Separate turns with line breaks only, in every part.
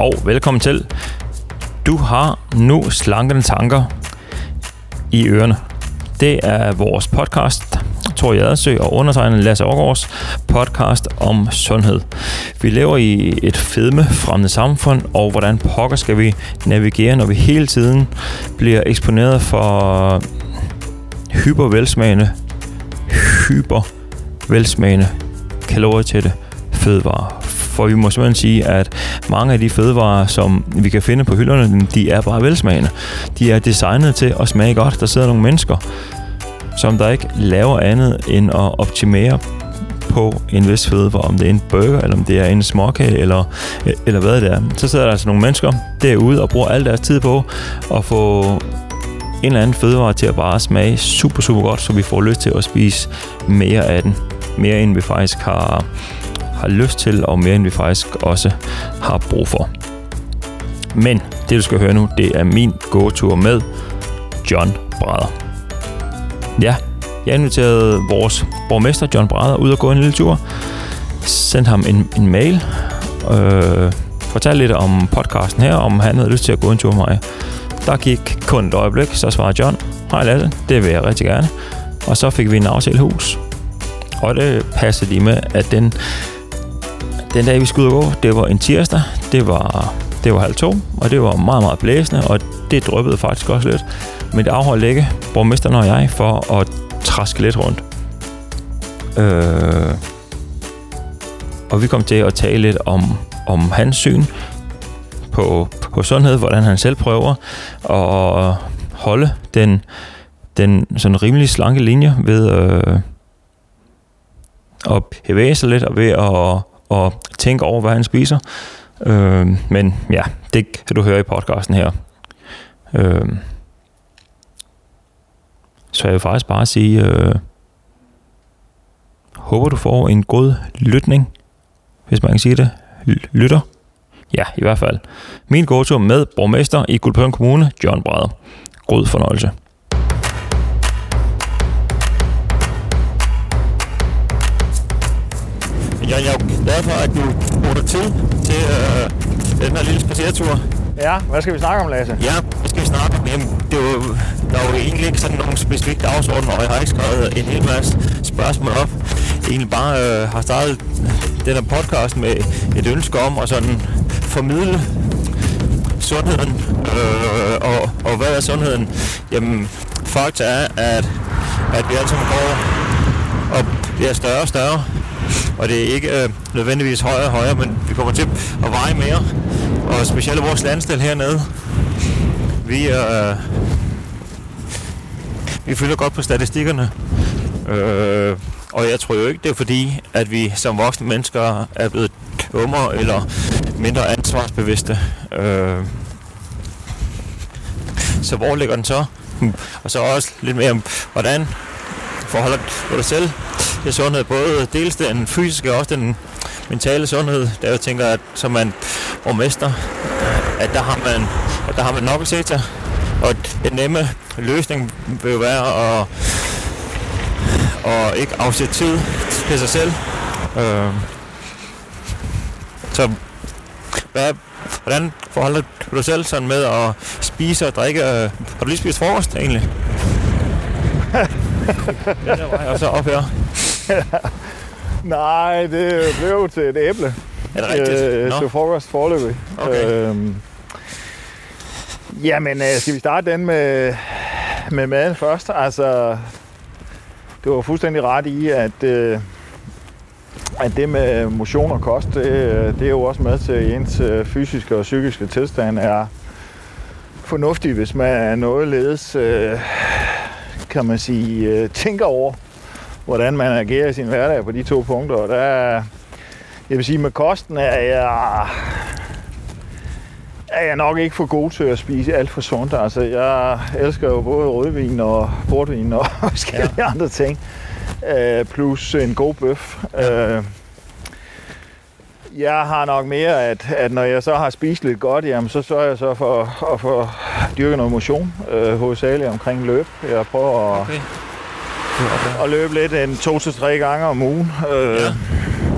og velkommen til. Du har nu slankende tanker i ørerne. Det er vores podcast, Tor Jadersø og undertegnet Lasse Aargaards podcast om sundhed. Vi lever i et fedmefremmende samfund, og hvordan pokker skal vi navigere, når vi hele tiden bliver eksponeret for hypervelsmagende, hypervelsmagende kalorietætte fødevarer. For vi må simpelthen sige, at mange af de fødevarer, som vi kan finde på hylderne, de er bare velsmagende. De er designet til at smage godt. Der sidder nogle mennesker, som der ikke laver andet end at optimere på en vis fødevare, om det er en burger, eller om det er en småkage, eller, eller hvad det er. Så sidder der altså nogle mennesker derude og bruger al deres tid på at få en eller anden fødevare til at bare smage super, super godt, så vi får lyst til at spise mere af den. Mere end vi faktisk har, har lyst til, og mere end vi faktisk også har brug for. Men det du skal høre nu, det er min gåtur med John Brader. Ja, jeg inviterede vores borgmester John Brader ud og gå en lille tur. Sendte ham en, en mail. Øh, fortalte lidt om podcasten her, om han havde lyst til at gå en tur med mig. Der gik kun et øjeblik, så svarede John, hej Lasse, det vil jeg rigtig gerne. Og så fik vi en aftale hus. Og det passede lige med, at den, den dag, vi skulle ud og gå, det var en tirsdag. Det var, det var halv to, og det var meget, meget blæsende, og det drøbbede faktisk også lidt. Men det afholdt ikke borgmesteren og jeg for at traske lidt rundt. Øh, og vi kom til at tale lidt om, om hans syn på, på sundhed, hvordan han selv prøver at holde den, den sådan rimelig slanke linje ved øh, at bevæge sig lidt og ved at, at tænke over, hvad han spiser. Øh, men ja, det kan du høre i podcasten her. Øh, så jeg vil faktisk bare sige, øh, håber du får en god lytning, hvis man kan sige det. Lytter. Ja, i hvert fald. Min gåtur med borgmester i Guldbjørn Kommune, John Brader. God fornøjelse. Jeg er glad for, at du bruger tid til øh, den her lille spaceretur.
Ja, hvad skal vi snakke om, Lasse?
Ja, hvad skal vi snakke om? Jamen, det er jo, der er jo egentlig ikke sådan nogen specifik dagsorden, og jeg har ikke skrevet en hel masse spørgsmål op. Jeg egentlig bare øh, har startet den her podcast med et ønske om at sådan formidle sundheden. Øh, og, og hvad er sundheden? Jamen, fakta er, at, at vi alle sammen går og bliver større og større. Og det er ikke øh, nødvendigvis højere og højere, men vi kommer til at veje mere. Og specielt vores landstil hernede. Vi, øh, vi følger godt på statistikkerne. Øh, og jeg tror jo ikke, det er fordi, at vi som voksne mennesker er blevet dummere eller mindre ansvarsbevidste. Øh, så hvor ligger den så? Og så også lidt mere om, hvordan forholder du dig selv til sundhed, både dels den fysiske og også den mentale sundhed, der jeg tænker, at som man borgmester, at der har man, at der har man nok at se til. Og den nemme løsning vil jo være at, at ikke afsætte tid til sig selv. Øh, så hvad, hvordan forholder du dig selv sådan med at spise og drikke? Har du lige spist frokost egentlig? ja, der var jeg så op her.
Nej, det blev til et æble.
Er det rigtigt?
Øh,
Nå.
til frokost forløbig.
Okay.
Øhm, jamen, øh, skal vi starte den med, med maden først? Altså, du var fuldstændig ret i, at, øh, at det med motion og kost, det, det er jo også med til, ens øh, fysiske og psykiske tilstand er fornuftig, hvis man er noget ledes, øh, kan man sige, øh, tænker over, hvordan man agerer i sin hverdag på de to punkter. Og der, er- jeg vil sige, med kosten er jeg, er jeg nok ikke for god til at spise alt for sundt. Altså, jeg elsker jo både rødvin og portvin og forskellige ja. andre ting. Øh, plus en god bøf. Ja. Øh, jeg har nok mere, at, at når jeg så har spist lidt godt, jamen, så sørger jeg så for at få dyrket noget motion, øh, hovedsageligt omkring løb. Jeg prøver at,
Okay.
At løbe lidt en to til tre gange om ugen. Øh,
Ja.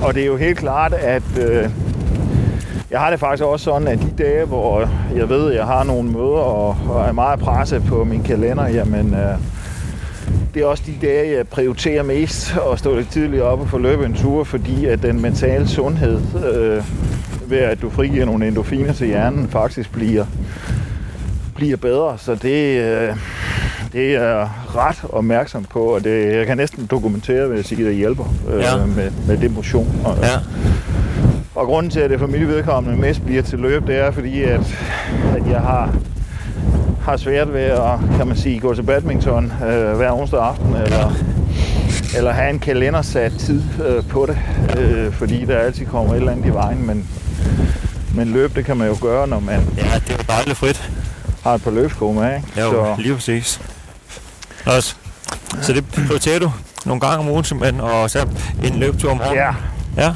Og det er jo helt klart, at øh, jeg har det faktisk også sådan, at de dage, hvor jeg ved, at jeg har nogle møder og, og er meget presset på min kalender, jamen øh, det er også de dage, jeg prioriterer mest at stå lidt tidligt op og få løbet en tur, fordi at den mentale sundhed, øh, ved at du frigiver nogle endorfiner til hjernen, faktisk bliver, bliver bedre. Så det, øh, det er jeg ret opmærksom på, og det, jeg kan næsten dokumentere, sige, at det hjælper øh,
Ja.
med, med det motion. Og,
Ja.
og grunden til, at det for mit vedkommende mest bliver til løb, det er fordi, at, at jeg har, har svært ved at, kan man sige, gå til badminton øh, hver onsdag aften, eller, eller have en kalendersat tid øh, på det, øh, fordi der altid kommer et eller andet i vejen, men, men løb, det kan man jo gøre, når man
ja, det er jo dejligt frit.
har et par løbsko med, ikke?
Jo,
Så,
lige præcis. Også. Så det prioriterer du nogle gange om ugen simpelthen, og så en løbetur om morgenen?
ja,
Ja.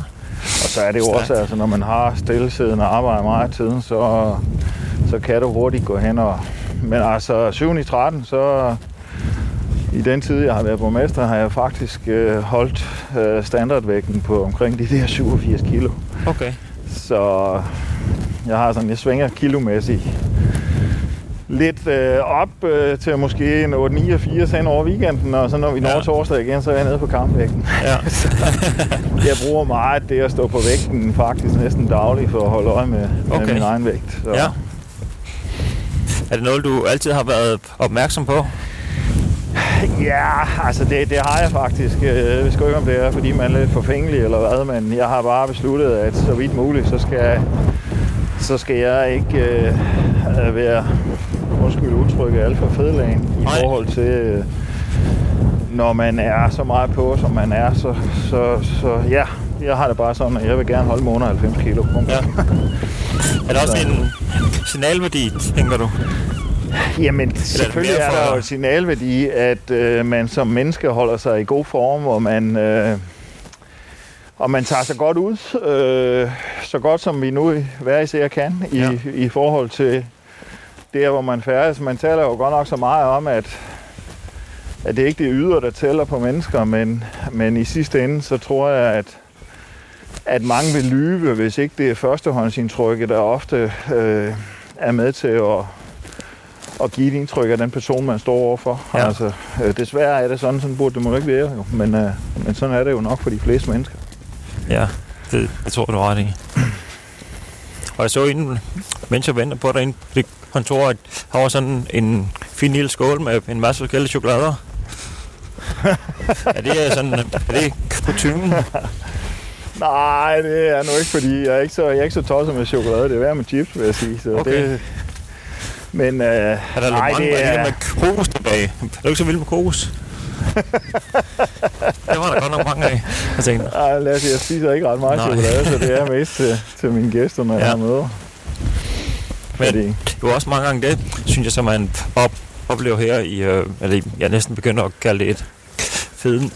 og så er det jo også, altså, når man har stillesiddende arbejde meget af tiden, så, så kan du hurtigt gå hen og... Men altså, 7 i 13, så i den tid, jeg har været borgmester, har jeg faktisk øh, holdt øh, standardvægten på omkring de der 87 kilo.
Okay.
Så jeg har sådan, jeg svinger kilomæssigt lidt øh, op øh, til måske en 8-89 hen over weekenden, og så når vi når
Ja.
torsdag igen, så er jeg nede på kampvægten.
Ja.
Jeg bruger meget det at stå på vægten faktisk næsten dagligt for at holde øje med, med
Okay.
min egen vægt. Så.
ja. Er det noget, du altid har været opmærksom på?
Ja, altså det, det har jeg faktisk. Øh, Jeg ved ikke, om det er, fordi man er lidt forfængelig eller hvad, men jeg har bare besluttet, at så vidt muligt, så skal, så skal jeg ikke øh, være, undskyld udtrykket, alt for fedlagen i
Nej.
forhold til, øh, når man er så meget på, som man er. Så, så, så ja, jeg har det bare sådan, at jeg vil gerne holde mig under 90 kilo. Punkt.
Ja. Er der også en signalværdi, tænker du?
Jamen, selvfølgelig er der jo et signalværdi, at øh, man som menneske holder sig i god form, og man, øh, og man tager sig godt ud, øh, så godt som vi nu hver især kan, i,
ja.
i forhold til der, hvor man færdes. Man taler jo godt nok så meget om, at, at det ikke er det ydre, der tæller på mennesker, men, men i sidste ende, så tror jeg, at at mange vil lyve, hvis ikke det er førstehåndsindtrykket, der ofte øh, er med til at, at give et indtryk af den person, man står overfor.
Ja.
Altså, øh, desværre er det sådan, sådan burde det må ikke være, jo. Men, øh, men sådan er det jo nok for de fleste mennesker.
Ja, det, det tror jeg, du har ret i. Og jeg så inden, mens jeg venter på dig det kontor, at der var sådan en fin lille skål med en masse forskellige chokolader. er det sådan, er det kutumen?
Nej, det er nu ikke, fordi jeg er ikke så, jeg er ikke så tosset med chokolade. Det er værd med chips, vil jeg sige. Så
Okay.
det, men øh,
Er der
nej,
mange
det
er...
er,
med kokos tilbage? Er du ikke så vild med kokos? det var der godt nok mange af. Jeg tænkte,
ej, lad os, sige, jeg spiser ikke ret meget
Nej.
chokolade, så det er mest til, til mine gæster, når ja. Jeg har møder.
men
Fordi,
var også mange gange det, synes jeg, som man op, oplever her i, øh, eller jeg næsten begynder at kalde det et feden,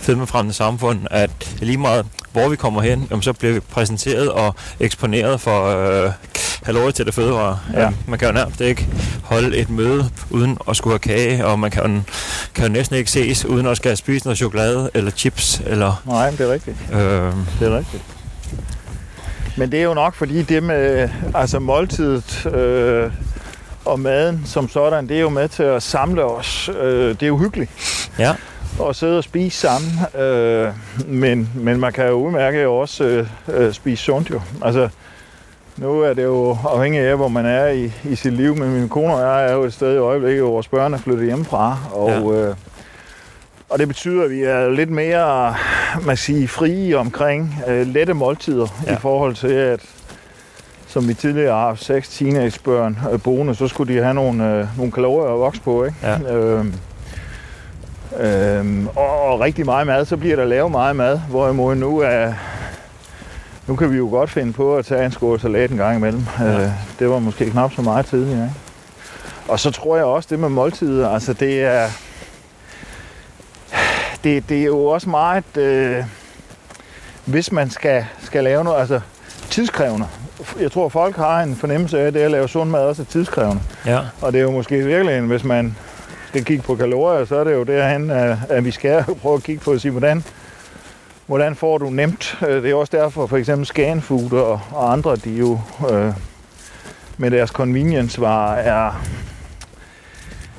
fedmefremmende samfund, at lige meget hvor vi kommer hen, jamen, så bliver vi præsenteret og eksponeret for øh, halvåret til det fødevare.
Ja.
Man kan jo nærmest ikke holde et møde uden at skulle have kage, og man kan, jo- kan jo næsten ikke ses uden at skal spise noget chokolade eller chips. Eller,
nej, det er rigtigt.
øh,
Det er rigtigt. Men det er jo nok fordi det med altså måltidet øh, og maden som sådan, det er jo med til at samle os. Øh, det er jo hyggeligt
ja,
at sidde og spise sammen, øh, men, men man kan jo udmærket jo også øh, øh, spise sundt jo. Altså, nu er det jo afhængigt af, hvor man er i, i sit liv, men min kone og jeg er jo et sted i øjeblikket, hvor vores børn er flyttet hjemmefra, og, ja. øh, og det betyder, at vi er lidt mere man siger, frie omkring øh, lette måltider
Ja.
i forhold til, at som vi tidligere har haft seks teenagebørn øh, boende, så skulle de have nogle, øh, nogle kalorier at vokse på, ikke?
Ja.
Øhm, øhm, og, og rigtig meget mad, så bliver der lavet meget mad, hvorimod nu er nu kan vi jo godt finde på at tage en skål salat en gang imellem.
Ja.
Øh, det var måske knap så meget tidligere. Ikke? Og så tror jeg også, det med måltider, altså det er, det, det er jo også meget, øh, hvis man skal, skal lave noget, altså tidskrævende. Jeg tror, folk har en fornemmelse af, at det at lave sund mad også er tidskrævende.
ja,
Og det er jo måske virkelig, hvis man skal kigge på kalorier, så er det jo derhen, at- at vi skal prøve at kigge på og sige, hvordan, hvordan får du nemt. Øh, det er også derfor, for eksempel Scanfood og, og andre, de jo øh, med deres convenience-varer er,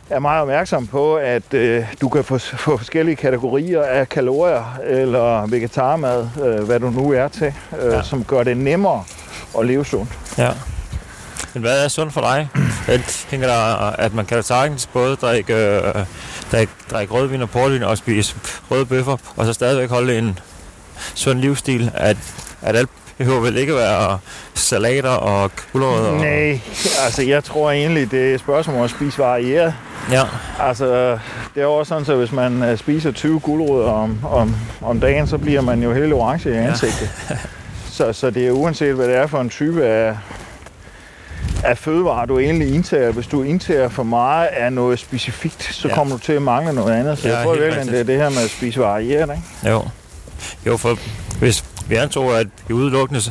er meget opmærksom på, at øh, du kan få, få forskellige kategorier af kalorier eller vegetarmad, øh, hvad du nu er til, øh, ja. som gør det nemmere at leve sundt.
Ja. Men hvad er sundt for dig? Jeg tænker der, at man kan sagtens både drikke, øh, drikke, drikke rødvin og portvin og spise røde bøffer, og så stadigvæk holde en sund livsstil, at, at alt behøver vel ikke være salater og gulerødder?
Nej, altså jeg tror egentlig, det er et spørgsmål om at spise varieret.
Ja.
Altså, det er også sådan, at hvis man øh, spiser 20 gulerødder om, om, om dagen, så bliver man jo helt orange i ansigtet. Ja. så, så det er uanset, hvad det er for en type af, af fødevarer, du egentlig indtager. Hvis du indtager for meget af noget specifikt, så ja. kommer du til at mangle noget andet. Så ja, jeg tror virkelig, det er det her med at spise varieret, ikke?
Jo. Jo, for hvis vi antog, at vi udelukkende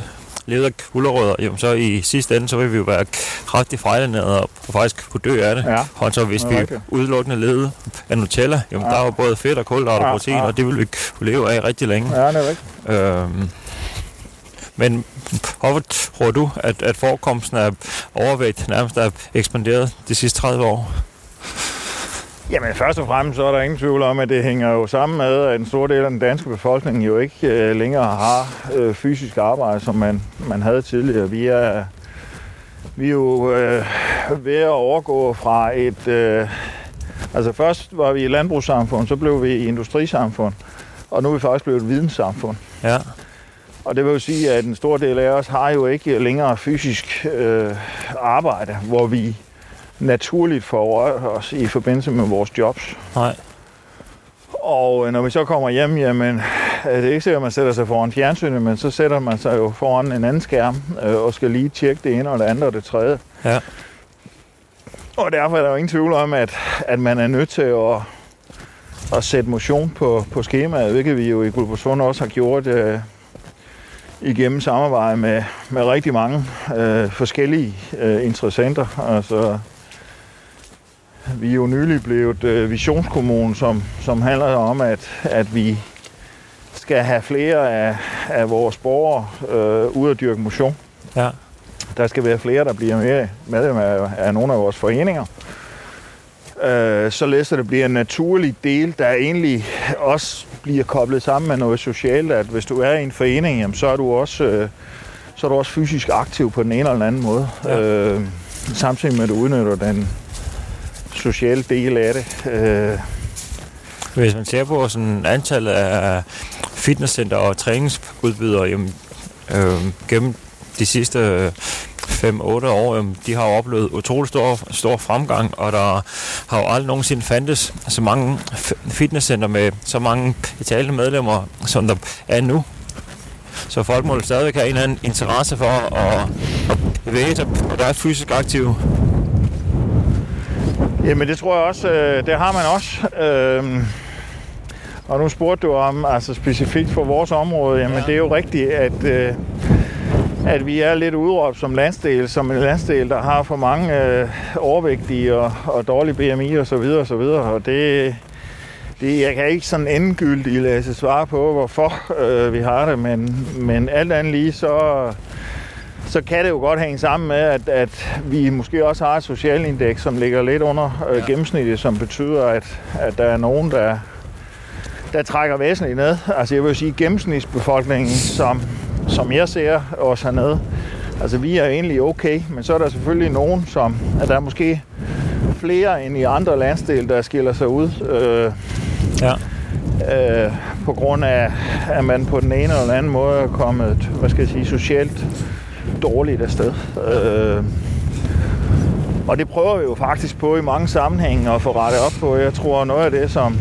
levede af gulerødder, jamen så i sidste ende, så vil vi jo være kraftigt fejlenede og faktisk kunne dø af det. Ja. Og så hvis vi okay. udelukkende levede af Nutella, jamen ja. der var både fedt og kulhydrater og ja, protein, ja. og det ville vi kunne leve af rigtig længe.
Ja, det er rigtigt. Øhm,
men hvorfor tror du, at, at forekomsten af overvægt nærmest er ekspanderet de sidste 30 år?
Jamen først og fremmest så er der ingen tvivl om, at det hænger jo sammen med, at en stor del af den danske befolkning jo ikke øh, længere har øh, fysisk arbejde, som man, man havde tidligere. Vi er, vi er jo øh, ved at overgå fra et... Øh, altså først var vi i landbrugssamfund, så blev vi i industrisamfund, og nu er vi faktisk blevet et videnssamfund.
Ja.
Og det vil jo sige, at en stor del af os har jo ikke længere fysisk øh, arbejde, hvor vi naturligt for os i forbindelse med vores jobs.
Nej.
Og øh, når vi så kommer hjem, jamen, det er ikke sikkert, at man sætter sig foran fjernsynet, men så sætter man sig jo foran en anden skærm øh, og skal lige tjekke det ene og det andet og det tredje.
Ja.
Og derfor er der jo ingen tvivl om, at, at man er nødt til at, at sætte motion på, på skemaet, hvilket vi jo i Guldborgsund også har gjort øh, igennem samarbejde med, med rigtig mange øh, forskellige øh, interessenter. Altså, vi er jo nylig blevet øh, visionskommune, som, som handler om, at, at vi skal have flere af, af vores borgere øh, ud at dyrke motion.
Ja.
Der skal være flere, der bliver med medlem af, af nogle af vores foreninger. Øh, således at det bliver en naturlig del, der egentlig også bliver koblet sammen med noget socialt, at hvis du er i en forening, jamen, så er du også øh, så er du også fysisk aktiv på den ene eller den anden måde. Ja. Øh, samtidig med, at du udnytter den sociale del af det. Øh.
Hvis man ser på sådan antallet af fitnesscenter og træningsudbydere jamen, øh, gennem de sidste øh, 5-8 år, jamen, de har jo oplevet utrolig stor, stor fremgang, og der har jo aldrig nogensinde fandtes så mange fitnesscenter med så mange betalende medlemmer, som der er nu. Så folk må stadigvæk have en eller anden interesse for at, at bevæge sig og være fysisk aktive.
Jamen det tror jeg også, øh, det har man også. Øhm, og nu spurgte du om, altså specifikt for vores område, jamen ja. det er jo rigtigt, at, øh, at vi er lidt udråbt som landsdel, som en landsdel, der har for mange øh, overvægtige og, og dårlige BMI og så videre og så videre. Og det, det, jeg kan ikke sådan endegyldigt lade svare på, hvorfor øh, vi har det, men, men alt andet lige, så, så kan det jo godt hænge sammen med, at, at vi måske også har et socialindeks, som ligger lidt under øh, gennemsnittet, som betyder, at, at der er nogen, der, der trækker væsentligt ned. Altså jeg vil sige, gennemsnitsbefolkningen, som, som jeg ser os hernede, altså vi er egentlig okay, men så er der selvfølgelig nogen, som, at der er måske flere end i andre landsdele, der skiller sig ud. Øh,
ja.
Øh, på grund af, at man på den ene eller den anden måde er kommet, hvad skal jeg sige, socialt dårligt afsted. Øh, og det prøver vi jo faktisk på i mange sammenhænge at få rettet op på. Jeg tror, noget af det, som,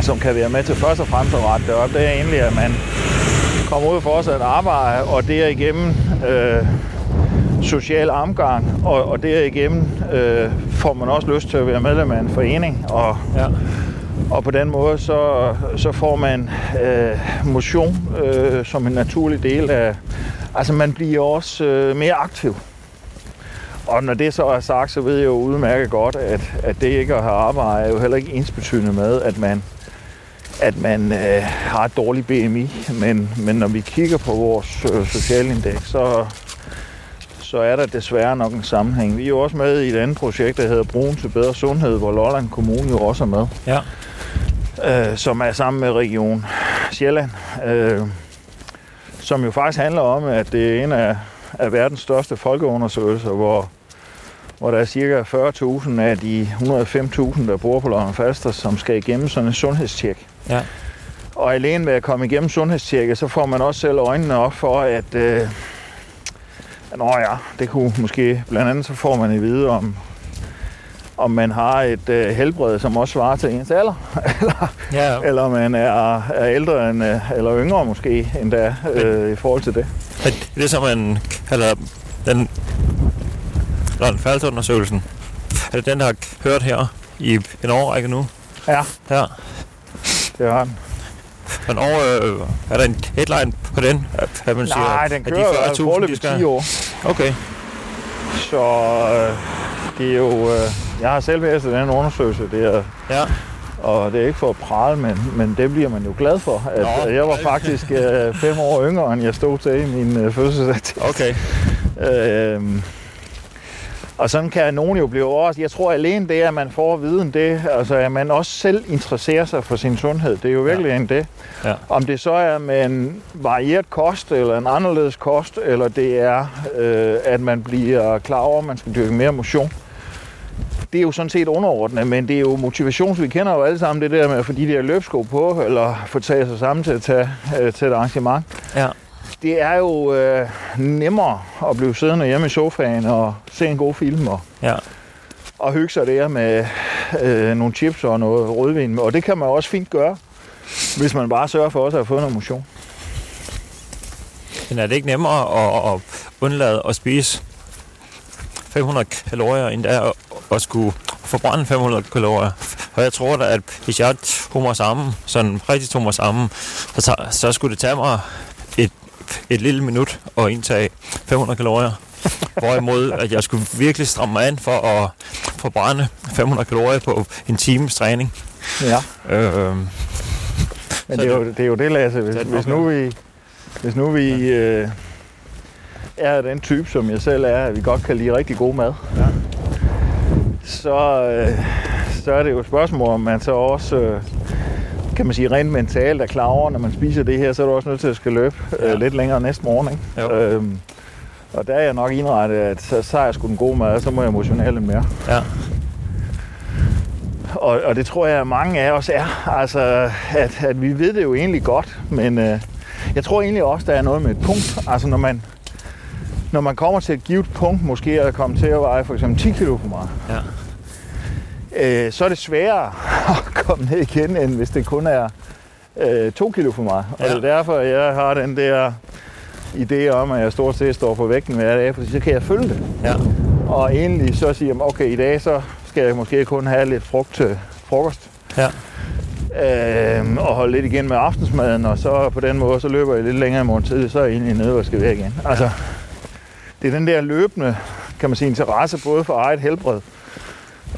som kan være med til først og fremmest at rette det op, det er egentlig, at man kommer ud for at arbejde, og derigennem øh, social omgang, og, og derigennem øh, får man også lyst til at være medlem af en forening, og,
ja.
og på den måde så, så får man øh, motion øh, som en naturlig del af, altså man bliver også øh, mere aktiv. Og når det så er sagt, så ved jeg jo udmærket godt, at, at det ikke at have arbejde er jo heller ikke ensbetydende med, at man at man øh, har et dårligt BMI, men, men når vi kigger på vores øh, socialindeks, så, så er der desværre nok en sammenhæng. Vi er jo også med i et andet projekt, der hedder Brun til bedre sundhed, hvor Lolland Kommune jo også er med,
Ja.
øh, som er sammen med Region Sjælland, øh, som jo faktisk handler om, at det er en af, af verdens største folkeundersøgelser, hvor, hvor der er cirka 40.000 af de 105.000, der bor på Lolland Falster, som skal igennem sådan en sundhedstjek.
Ja.
Og alene ved at komme igennem sundhedstjekket, så får man også selv øjnene op for, at... Øh, Nå ja, det kunne måske... Blandt andet så får man at vide, om, om man har et øh, helbred, som også svarer til ens alder, eller,
Ja,
eller man er, er ældre end, øh, eller yngre måske endda øh, i forhold til det.
Men det er som man kalder den Lund-Falster-undersøgelsen. Er det den, der har hørt her i en årrække nu?
Ja,
Ja.
det har den.
Men over, øh, er der en headline på den? At, man siger,
Nej, den
at de
kører altså
40.000,
forløbet 10 år.
Okay.
Så øh, det er jo... Øh, jeg har selv været til den undersøgelse. Det er,
Ja.
Og det er ikke for at prale, men, men det bliver man jo glad for. At,
Nå.
Jeg var faktisk øh, fem år yngre, end jeg stod til i min øh, fødselsdag.
Okay.
Øhm, og sådan kan nogen jo blive overrasket. Jeg tror alene det, at man får viden det, altså at man også selv interesserer sig for sin sundhed, det er jo virkelig en det.
Ja.
Om det så er med en varieret kost, eller en anderledes kost, eller det er, øh, at man bliver klar over, at man skal dyrke mere motion. Det er jo sådan set underordnet, men det er jo motivation, vi kender jo alle sammen det der med at få de der løbsko på, eller få taget sig sammen til at tage øh, til et arrangement
Ja.
det er jo øh, nemmere at blive siddende hjemme i sofaen og se en god film og,
Ja.
og hygge sig der med øh, nogle chips og noget rødvin. Og det kan man også fint gøre, hvis man bare sørger for også at få noget motion.
Men er det ikke nemmere at, at undlade at spise 500 kalorier, end det er at, skulle forbrænde 500 kalorier? Og jeg tror da, at hvis jeg tog mig sammen, sådan rigtig tog mig sammen, så, så skulle det tage mig et, et lille minut at indtage 500 kalorier. Hvorimod, at jeg skulle virkelig stramme mig an for at forbrænde 500 kalorier på en times træning.
Ja.
Øh,
Men det er, jo, det er jo det, Lasse. Hvis, hvis nu vi, hvis nu vi øh, er den type, som jeg selv er, at vi godt kan lide rigtig god mad,
Ja.
Så, øh, så er det jo et spørgsmål, om man så også, øh, kan man sige, rent mentalt er klar over, når man spiser det her, så er du også nødt til at skal løbe
Ja.
øh, lidt længere næste morgen. Ikke? Øhm, og der er jeg nok indrettet, at så, så er jeg sgu den gode mad, og så må jeg motionere lidt mere.
ja.
Og, og det tror jeg, at mange af os er. Altså, at, at vi ved det jo egentlig godt, men øh, jeg tror egentlig også, der er noget med et punkt. Altså, når man, når man kommer til et givet punkt, måske er kommet til at veje for eksempel 10 kilo for meget,
Ja.
øh, så er det sværere at komme ned igen, end hvis det kun er øh, 2 kilo for meget. Og
Ja.
det er derfor, jeg har den der idé om, at jeg stort set står på vægten hver dag, for så kan jeg følge det.
Ja.
Og egentlig så siger jeg, okay, i dag så skal jeg måske kun have lidt frugt til frokost.
Ja.
Øhm, og holde lidt igen med aftensmaden, og så på den måde, så løber jeg lidt længere i morgen tid, så er jeg egentlig nede, hvor jeg skal være igen. Altså, det er den der løbende, kan man sige, interesse både for eget helbred,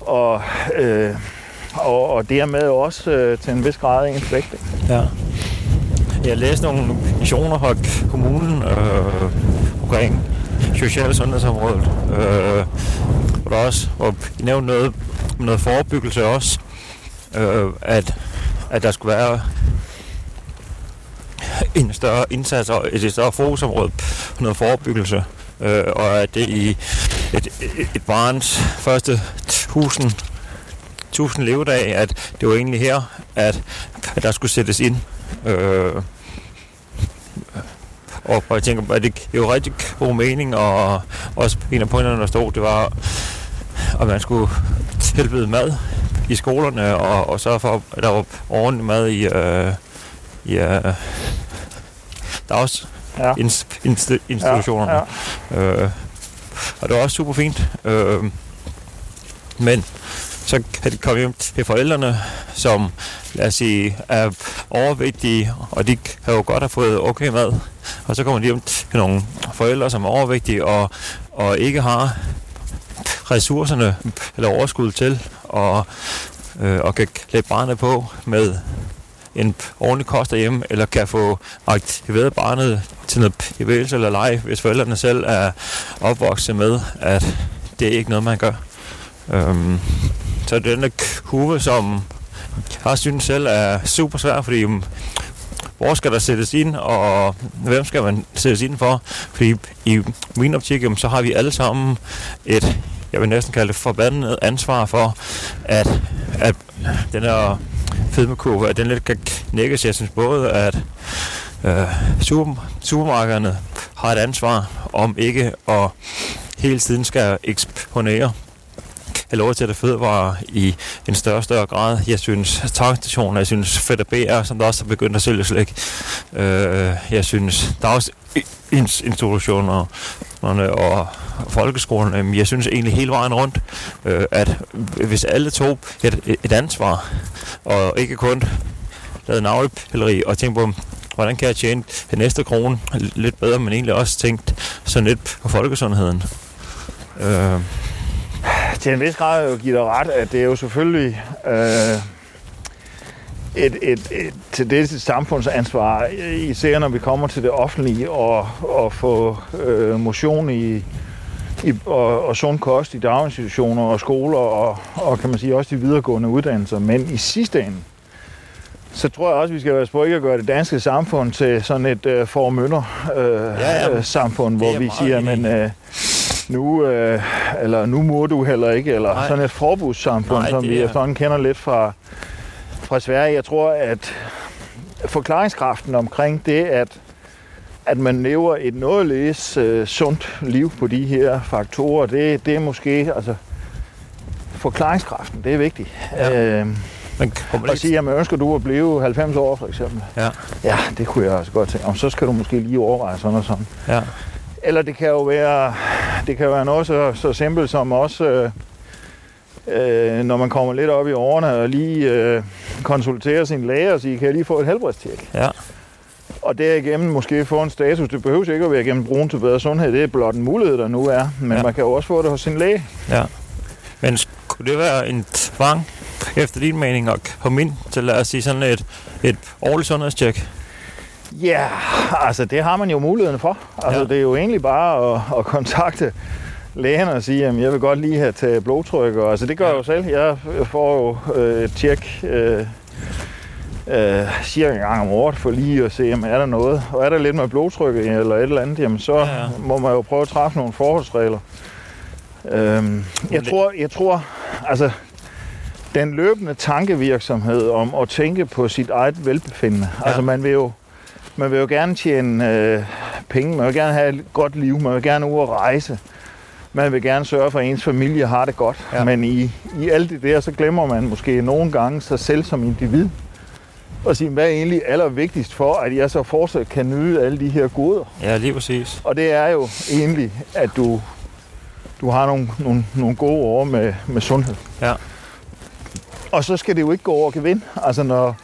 og, øh, og, og dermed også øh, til en vis grad ens vægt.
Ja. Jeg læste nogle visioner fra kommunen øh, omkring social- og sundhedsområdet. Øh, hvor der også og I nævnte noget, noget forebyggelse også. Øh, at, at der skulle være en større indsats og et større fokusområde på noget forebyggelse. Øh, og at det i et, et, barns første 1000 1000 levedag, at det var egentlig her, at, at der skulle sættes ind. Øh, og og jeg tænker, at det er jo rigtig god mening, og også en af pointerne, der stod, det var, at man skulle tilbyde mad i skolerne, og, og sørge for, at der var ordentlig mad i, øh, i øh, dags
Ja.
inst, inst, institutionerne.
Ja, ja.
Øh, og det var også super fint. Øh, men så kan de komme hjem til forældrene, som lad os sige, er overvægtige, og de kan jo godt have fået okay mad. Og så kommer de hjem til nogle forældre, som er overvægtige og, og ikke har ressourcerne eller overskud til og, øh, og kan klæde barnet på med en ordentlig kost derhjemme, eller kan få aktiveret barnet til noget bevægelse eller leg, hvis forældrene selv er opvokset med, at det er ikke noget, man gør. Øhm, så den kurve, som jeg synes selv er super svær, fordi mm, hvor skal der sættes ind, og hvem skal man sættes ind for? Fordi i min optik, så har vi alle sammen et, jeg vil næsten kalde det forbandet ansvar for, at, at den her fedmekurve, at den lidt kan knækkes. Jeg synes både, at øh, super, supermarkederne har et ansvar om ikke at hele tiden skal eksponere have lov til at fødevarer i en større og større grad. Jeg synes, tankstationer, jeg synes, fedt BR, som der også har begyndt at sælge slik. Øh, jeg synes, der er også institutioner øh, og folkeskolen. Øhm, jeg synes egentlig hele vejen rundt, øh, at hvis alle tog et, et ansvar, og ikke kun lavede navlepilleri og tænkte på, hvordan kan jeg tjene den næste krone lidt bedre, men egentlig også tænkt sådan lidt på folkesundheden. Øh,
til en vis grad jo give dig ret, at det er jo selvfølgelig øh, et, et, et, til det samfundsansvar, især når vi kommer til det offentlige, og, og få øh, motion i, i, og, og sund kost i daginstitutioner og skoler, og, og kan man sige også de videregående uddannelser. Men i sidste ende, så tror jeg også, at vi skal være på ikke at gøre det danske samfund til sådan et øh, formønder øh, ja, ja. samfund, hvor vi siger, men øh, nu, øh, eller nu må du heller ikke, eller Nej. sådan et forbudssamfund, Nej, som vi efterhånden kender lidt fra, fra Sverige. Jeg tror, at forklaringskraften omkring det, at, at man lever et nådelæs øh, sundt liv på de her faktorer, det, det er måske, altså, forklaringskraften, det er vigtigt. Ja. Øh, men og sige, at man ønsker du at blive 90 år, for eksempel. Ja. Ja, det kunne jeg også godt tænke. Og så skal du måske lige overveje sådan og sådan. Ja. Eller det kan jo være, det kan være noget så, så simpelt som også, øh, øh, når man kommer lidt op i årene og lige øh, konsulterer sin læge og siger, kan jeg lige få et helbredstjek? Ja. Og derigennem måske få en status. Det behøver ikke at være gennem brugen til bedre sundhed. Det er blot en mulighed, der nu er. Men ja. man kan jo også få det hos sin læge. Ja.
Men kunne det være en tvang, efter din mening, at komme ind til, lad os sige, sådan et, et årligt sundhedstjek?
Ja, altså det har man jo muligheden for. Altså ja. det er jo egentlig bare at, at kontakte lægen og sige, at jeg vil godt lige have taget blodtryk. Og, altså det gør jeg jo selv. Jeg får jo øh, et tjek øh, øh, cirka en gang om året for lige at se, om er der noget. Og er der lidt med blodtrykket eller et eller andet, jamen så ja, ja. må man jo prøve at træffe nogle forholdsregler. Øhm, jeg, tror, jeg tror, altså den løbende tankevirksomhed om at tænke på sit eget velbefindende. Ja. Altså man vil jo man vil jo gerne tjene øh, penge, man vil gerne have et godt liv, man vil gerne ud og rejse. Man vil gerne sørge for, at ens familie har det godt. Ja. Men i, i alt det der, så glemmer man måske nogle gange sig selv som individ. Og sige, hvad er egentlig allervigtigst for, at jeg så fortsat kan nyde alle de her goder?
Ja, lige præcis.
Og det er jo egentlig, at du, du har nogle, nogle, nogle gode år med, med sundhed. Ja. Og så skal det jo ikke gå over gevind. Altså når,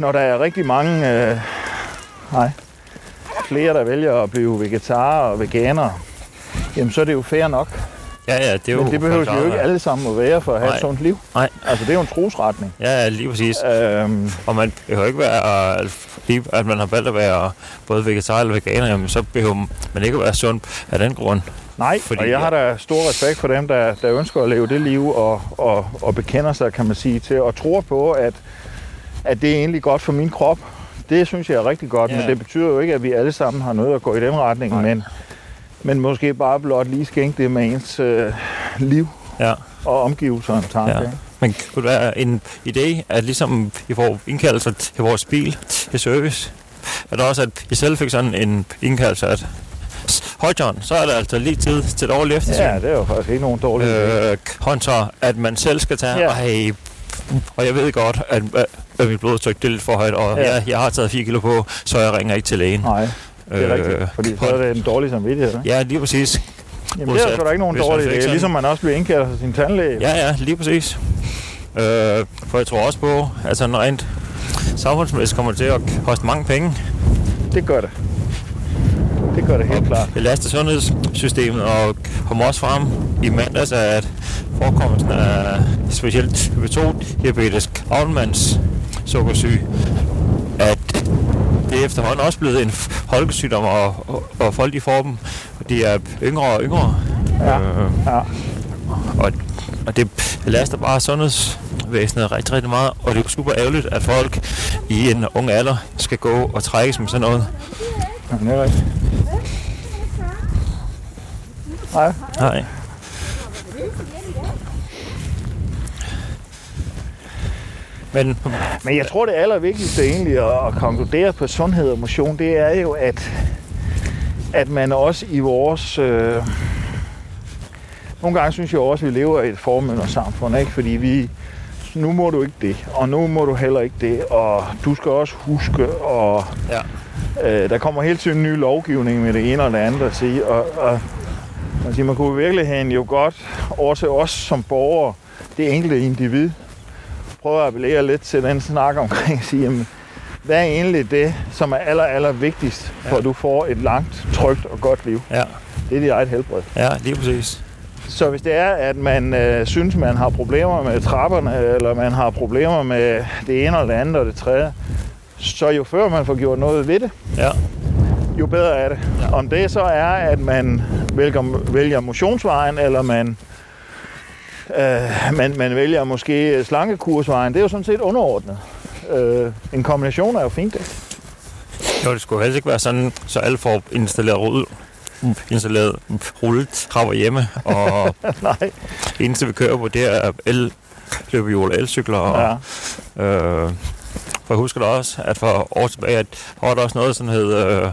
når der er rigtig mange, øh, nej, flere, der vælger at blive vegetarer og veganere, jamen så er det jo fair nok.
Ja, ja, det er jo
Men det behøver jo ikke alle sammen at være for at have Nej. et sundt liv. Nej. Altså, det er jo en trosretning.
Ja, lige præcis. Øhm, og man behøver ikke være, at man har valgt at være både vegetar eller veganer, jamen, så behøver man ikke at være sund af den grund.
Nej, Fordi, og jeg har da stor respekt for dem, der, der ønsker at leve det liv og, og, og bekender sig, kan man sige, til og tror på, at at det er egentlig godt for min krop. Det synes jeg er rigtig godt, ja. men det betyder jo ikke, at vi alle sammen har noget at gå i den retning, men, men måske bare blot lige skænke det med ens øh, liv ja. og omgivelser en tanke. Ja.
Men kunne det være en idé, at ligesom I får indkaldelser til vores bil til service, at også at I selv fik sådan en indkaldelse, at Høj John, så er der altså lige tid til et årligt eftersyn.
Ja, det er jo faktisk ikke nogen dårlig
øh, Hunter, at man selv skal tage, ja. og hey, og jeg ved godt, at, at mit blodtryk det er lidt for højt, og ja. jeg, jeg har taget 4 kilo på, så jeg ringer ikke til lægen.
Nej, det er øh, rigtigt, fordi så er det en dårlig samvittighed.
Ja, lige præcis.
Jamen det er sgu da ikke nogen dårlig idé, ligesom man også bliver indkaldt af sin tandlæge.
Ja, ja, lige præcis. Øh, for jeg tror også på, at sådan rent samfundsmæssigt kommer det til at koste mange penge.
Det gør det. Det gør det helt klart.
Det laster sundhedssystemet og kommer også frem i mandags, at forekomsten af specielt type 2 diabetes Almans sukkersyge, at det er efterhånden også blevet en folkesygdom, og, og, og folk de får dem, og de er yngre og yngre.
Ja. Øh, ja.
Og, og det belaster bare sundhedsvæsenet rigtig, rigtig meget, og det er super ærgerligt, at folk i en ung alder skal gå og trækkes med sådan noget.
Ja, det er rigtigt. Nej.
Nej. Men,
Men jeg tror, det allervigtigste egentlig at, at konkludere på sundhed og motion, det er jo, at, at man også i vores... Øh, nogle gange synes jeg også, at vi lever i et samfund, ikke? fordi vi, nu må du ikke det, og nu må du heller ikke det, og du skal også huske, og ja. Øh, der kommer hele tiden ny lovgivning med det ene og det andet at sige, og, og man, siger, man kunne virkelig have en jo godt over til os som borgere, det enkelte individ, prøve at appellere lidt til den snak omkring at sige, jamen, hvad er egentlig det, som er aller, aller vigtigst, for ja. at du får et langt, trygt og godt liv?
Ja.
Det er dit eget helbred.
Ja, lige præcis.
Så hvis det er, at man øh, synes, man har problemer med trapperne, eller man har problemer med det ene og det andet og det tredje, så jo før man får gjort noget ved det,
ja.
jo bedre er det. Ja. Om det så er, at man vælger, vælger motionsvejen, eller man Øh, man, man vælger måske slankekursvejen. Det er jo sådan set underordnet. Øh, en kombination er jo fint, det.
Jo, det skulle helst ikke være sådan, så alle får installeret rul, installeret rullet trapper hjemme, og
Nej.
det eneste vi kører på, det er el, løbehjul og elcykler. Og, ja. øh, for jeg husker da også, at for år tilbage, at var der også noget, som hed, øh,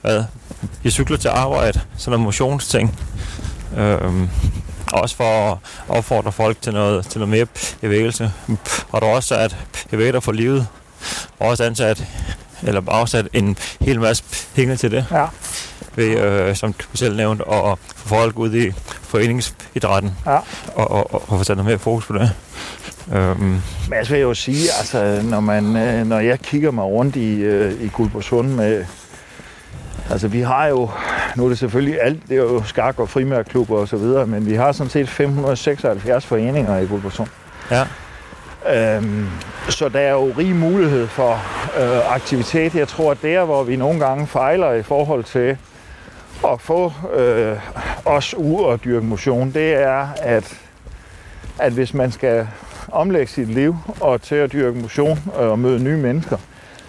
hvad, jeg cykler til arbejde, sådan en motionsting. Øh, også for at opfordre folk til noget, til noget mere bevægelse. Og der er også at bevæge for livet. Og også ansat, eller afsat en hel masse penge til det.
Ja.
Ved, øh, som du selv nævnte, at få folk ud i foreningsidrætten.
Ja.
Og, og, og, og få sat noget mere fokus på det.
Øhm. Men jeg vil jo sige, altså, når, man, øh, når jeg kigger mig rundt i, øh, i Guldborgsund med, Altså vi har jo, nu er det selvfølgelig alt, det er jo skak- og frimærklubber og så videre, men vi har sådan set 576 foreninger i Guldborgsund.
Ja.
Øhm, så der er jo rig mulighed for øh, aktivitet. Jeg tror, at der, hvor vi nogle gange fejler i forhold til at få øh, os ud og dyrke motion, det er, at, at hvis man skal omlægge sit liv og til at dyrke motion og møde nye mennesker,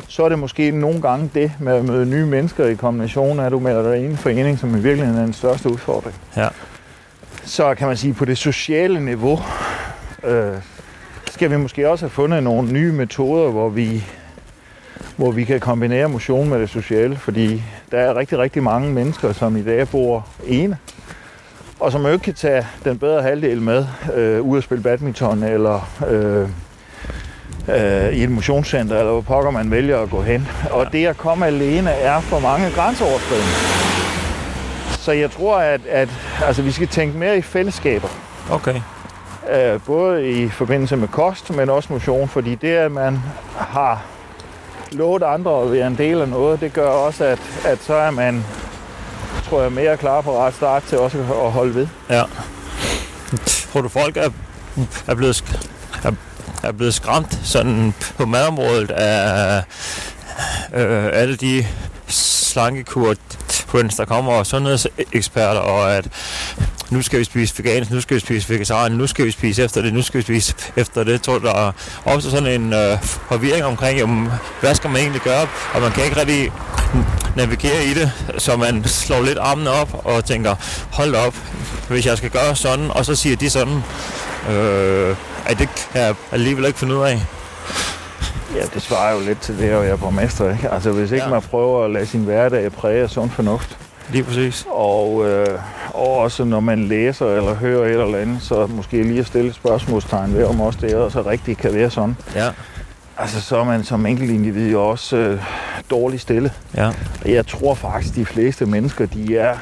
så er det måske nogle gange det med at møde nye mennesker i kombination, at du melder dig i en forening, som i virkeligheden er den største udfordring.
Ja.
Så kan man sige, på det sociale niveau, øh, skal vi måske også have fundet nogle nye metoder, hvor vi, hvor vi kan kombinere motion med det sociale, fordi der er rigtig, rigtig mange mennesker, som i dag bor ene, og som jo ikke kan tage den bedre halvdel med øh, ud at spille badminton eller øh, øh, i et motionscenter, eller hvor pokker man vælger at gå hen. Og det at komme alene er for mange grænseoverskridende. Så jeg tror, at, at altså, vi skal tænke mere i fællesskaber.
Okay.
Øh, både i forbindelse med kost, men også motion, fordi det, at man har låte andre at være en del af noget, det gør også, at, at så er man tror jeg, mere klar på ret start til også at holde ved.
Ja. Tror du, folk er, er blevet er er blevet skræmt sådan på madområdet af øh, alle de slankekur der kommer, og sundhedseksperter, og at nu skal vi spise vegansk, nu skal vi spise vegetarisk, nu skal vi spise efter det, nu skal vi spise efter det. Jeg tror, der er også sådan en øh, forvirring omkring, jamen, hvad skal man egentlig gøre? Og man kan ikke rigtig navigere i det, så man slår lidt armen op og tænker, hold op, hvis jeg skal gøre sådan, og så siger de sådan, øh, ej, det kan jeg alligevel ikke finde ud af.
Ja, det svarer jo lidt til det at være borgmester, ikke? Altså, hvis ikke ja. man prøver at lade sin hverdag præge af sund fornuft.
Lige præcis.
Og, øh, og også når man læser eller hører et eller andet, så måske lige at stille spørgsmålstegn ved, om også det også rigtigt kan være sådan.
Ja.
Altså, så er man som enkelt individ jo også øh, dårligt stillet.
Ja.
Og jeg tror faktisk, de fleste mennesker, de er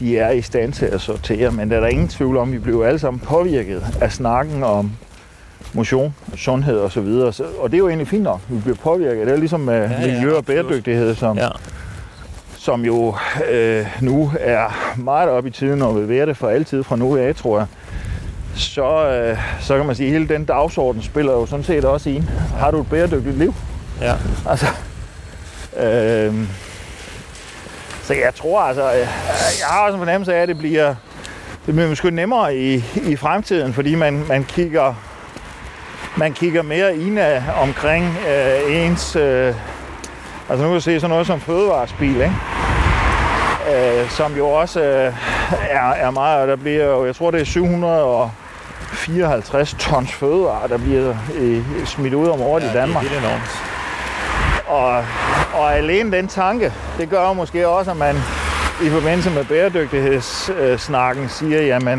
de er i stand til at sortere, men der er der ingen tvivl om, at vi bliver alle sammen påvirket af snakken om motion, sundhed og så videre. Og det er jo egentlig fint nok, vi bliver påvirket. Det er ligesom med ja, miljø ja, og bæredygtighed, som, ja. Som jo øh, nu er meget op i tiden og vil være det for altid fra nu af, tror jeg. så, øh, så kan man sige, at hele den dagsorden spiller jo sådan set også ind. Har du et bæredygtigt liv?
Ja.
Altså, øh, så jeg tror altså, jeg, jeg har også en fornemmelse af, at det bliver, det bliver måske nemmere i, i fremtiden, fordi man, man kigger man kigger mere ind omkring øh, ens... Øh, altså nu kan du se sådan noget som fødevarespil, ikke? Øh, som jo også øh, er, er meget, og der bliver jo, jeg tror det er 754 tons fødevarer, der bliver øh, smidt ud om året ja, i Danmark.
det er enormt.
Og, og alene den tanke, det gør måske også, at man i forbindelse med bæredygtighedssnakken siger, jamen,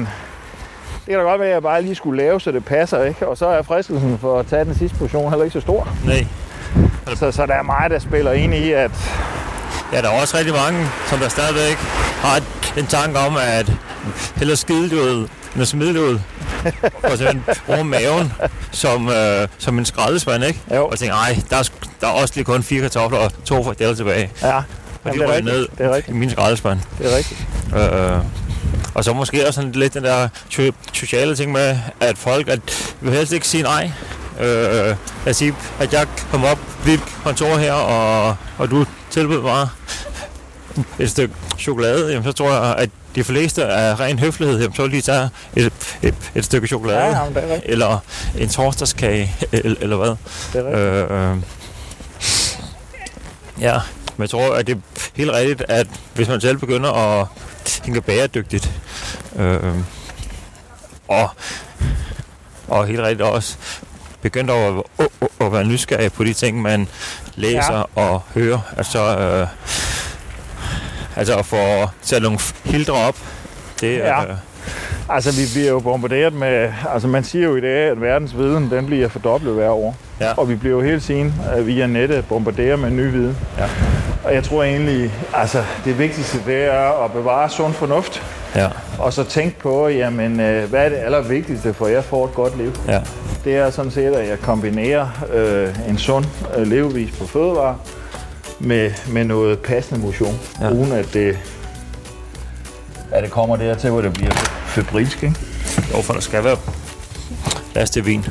det kan da godt være, at jeg bare lige skulle lave, så det passer, ikke? Og så er fristelsen for at tage den sidste portion heller ikke så stor.
Nej.
Så, så der er meget, der spiller ind i, at...
Ja, der er også rigtig mange, som der stadigvæk har en tanke om, at hellere skide det ud, end smide det ud. og så bruge maven som, øh, som en skraldespand, ikke?
Jo.
Og tænker, ej, der er, der er også lige kun fire kartofler og to frikadeller tilbage.
Ja,
Og
Jamen,
de
rigtigt.
ned
Det er rigtigt.
i min skraldespand.
det er rigtigt.
Øh, og så måske også sådan lidt den der so- sociale ting med, at folk at vil helst ikke sige nej. Øh, sige, at jeg kommer op ved kontor her, og, og du tilbyder mig et stykke chokolade, jamen, så tror jeg, at de fleste af ren høflighed, jamen, så de tage et, et, et stykke chokolade.
Ja, jamen, det er.
Eller en torsdagskage, eller, eller hvad.
Det er.
Øh, øh, ja, men jeg tror, at det er helt rigtigt, at hvis man selv begynder at tænke bæredygtigt, øh, og, og helt rigtigt også begyndt at, at, at, være nysgerrig på de ting, man læser ja. og hører, altså, øh, altså at få sat nogle filtre op, det er...
Ja.
Øh,
Altså, vi bliver jo bombarderet med... Altså, man siger jo i dag, at verdens viden, den bliver fordoblet hver år.
Ja.
Og vi bliver jo hele tiden øh, via nettet bombarderet med ny viden.
Ja.
Og jeg tror egentlig, altså, det vigtigste, det er at bevare sund fornuft.
ja,
Og så tænke på, jamen, øh, hvad er det allervigtigste for, at jeg får et godt liv?
ja,
Det er sådan set, at jeg kombinerer øh, en sund øh, levevis på fødevare med, med noget passende motion.
Ja.
Ja. Uden at det, at det kommer dertil, hvor det bliver febrilsk, ikke?
jo, for der skal være plads til vin.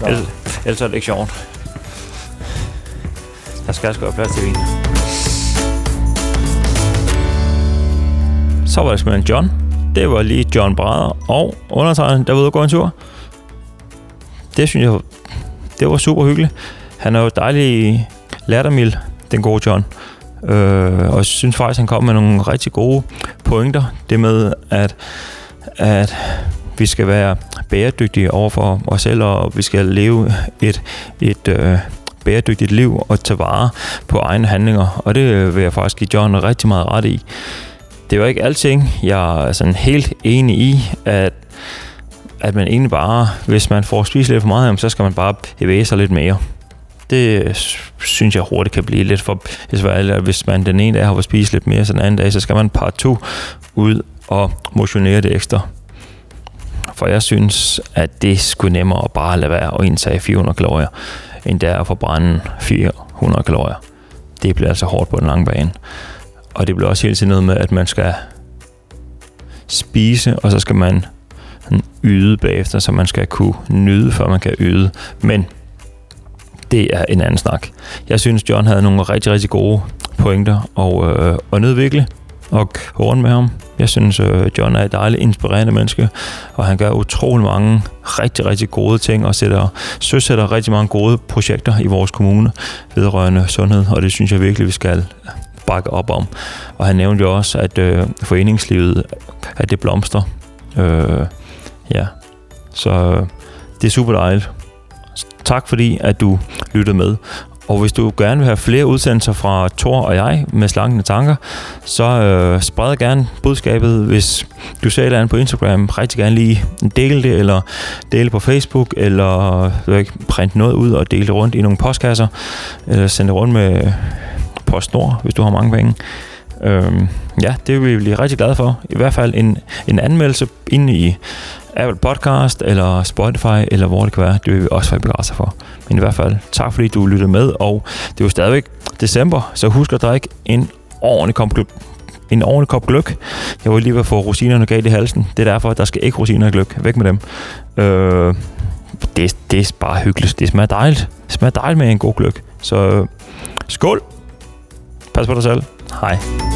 Nå.
Ellers, ellers er det ikke sjovt. Der skal sgu være plads til vin. Så var det simpelthen John. Det var lige John Brader og undertegnet, der var ude og gå en tur. Det synes jeg, det var super hyggeligt. Han er jo dejlig lattermild, den gode John. Øh, og jeg synes faktisk, han kom med nogle rigtig gode pointer. Det med, at, at vi skal være bæredygtige over for os selv, og vi skal leve et, et øh, bæredygtigt liv og tage vare på egne handlinger. Og det vil jeg faktisk give John rigtig meget ret i. Det er jo ikke alting, jeg er sådan helt enig i, at at man egentlig bare, hvis man får spist lidt for meget, så skal man bare bevæge sig lidt mere. Det synes jeg hurtigt kan blive lidt for besværligt, hvis man den ene dag har fået spist lidt mere, så den anden dag, så skal man par to ud og motionere det ekstra. For jeg synes, at det skulle nemmere at bare lade være og indtage 400 kalorier, end det er at forbrænde 400 kalorier. Det bliver altså hårdt på den lange bane. Og det bliver også hele tiden noget med, at man skal spise, og så skal man yde bagefter, som man skal kunne nyde, før man kan yde. Men det er en anden snak. Jeg synes, John havde nogle rigtig, rigtig gode pointer, og, øh, og nedvikle og rundt med ham. Jeg synes, øh, John er et dejligt inspirerende menneske, og han gør utrolig mange rigtig, rigtig gode ting, og sætter, søsætter rigtig mange gode projekter i vores kommune vedrørende sundhed, og det synes jeg virkelig, vi skal bakke op om. Og han nævnte jo også, at øh, foreningslivet, at det blomster. Øh, ja, så øh, det er super dejligt. Tak fordi, at du lyttede med. Og hvis du gerne vil have flere udsendelser fra Thor og jeg med slankende tanker, så øh, spred gerne budskabet, hvis du ser et eller andet på Instagram. Rigtig gerne lige dele det, eller dele på Facebook, eller ved ikke, print noget ud og dele det rundt i nogle postkasser, eller sende det rundt med PostNord, hvis du har mange penge. Øhm, ja, det vil vi blive rigtig glade for. I hvert fald en, en anmeldelse inde i Apple Podcast, eller Spotify, eller hvor det kan være. Det vil vi også være begejstret for. Men i hvert fald, tak fordi du lyttede med, og det er jo stadigvæk december, så husk at drikke en ordentlig kop, en ordentlig kop gløk. Jeg var lige ved at få rosinerne galt i halsen. Det er derfor, at der skal ikke rosiner i gløk. Væk med dem. Øh, det, det er bare hyggeligt. Det smager dejligt. Det smager dejligt med en god gløk. Så øh, skål. Pas på dig selv. Hej.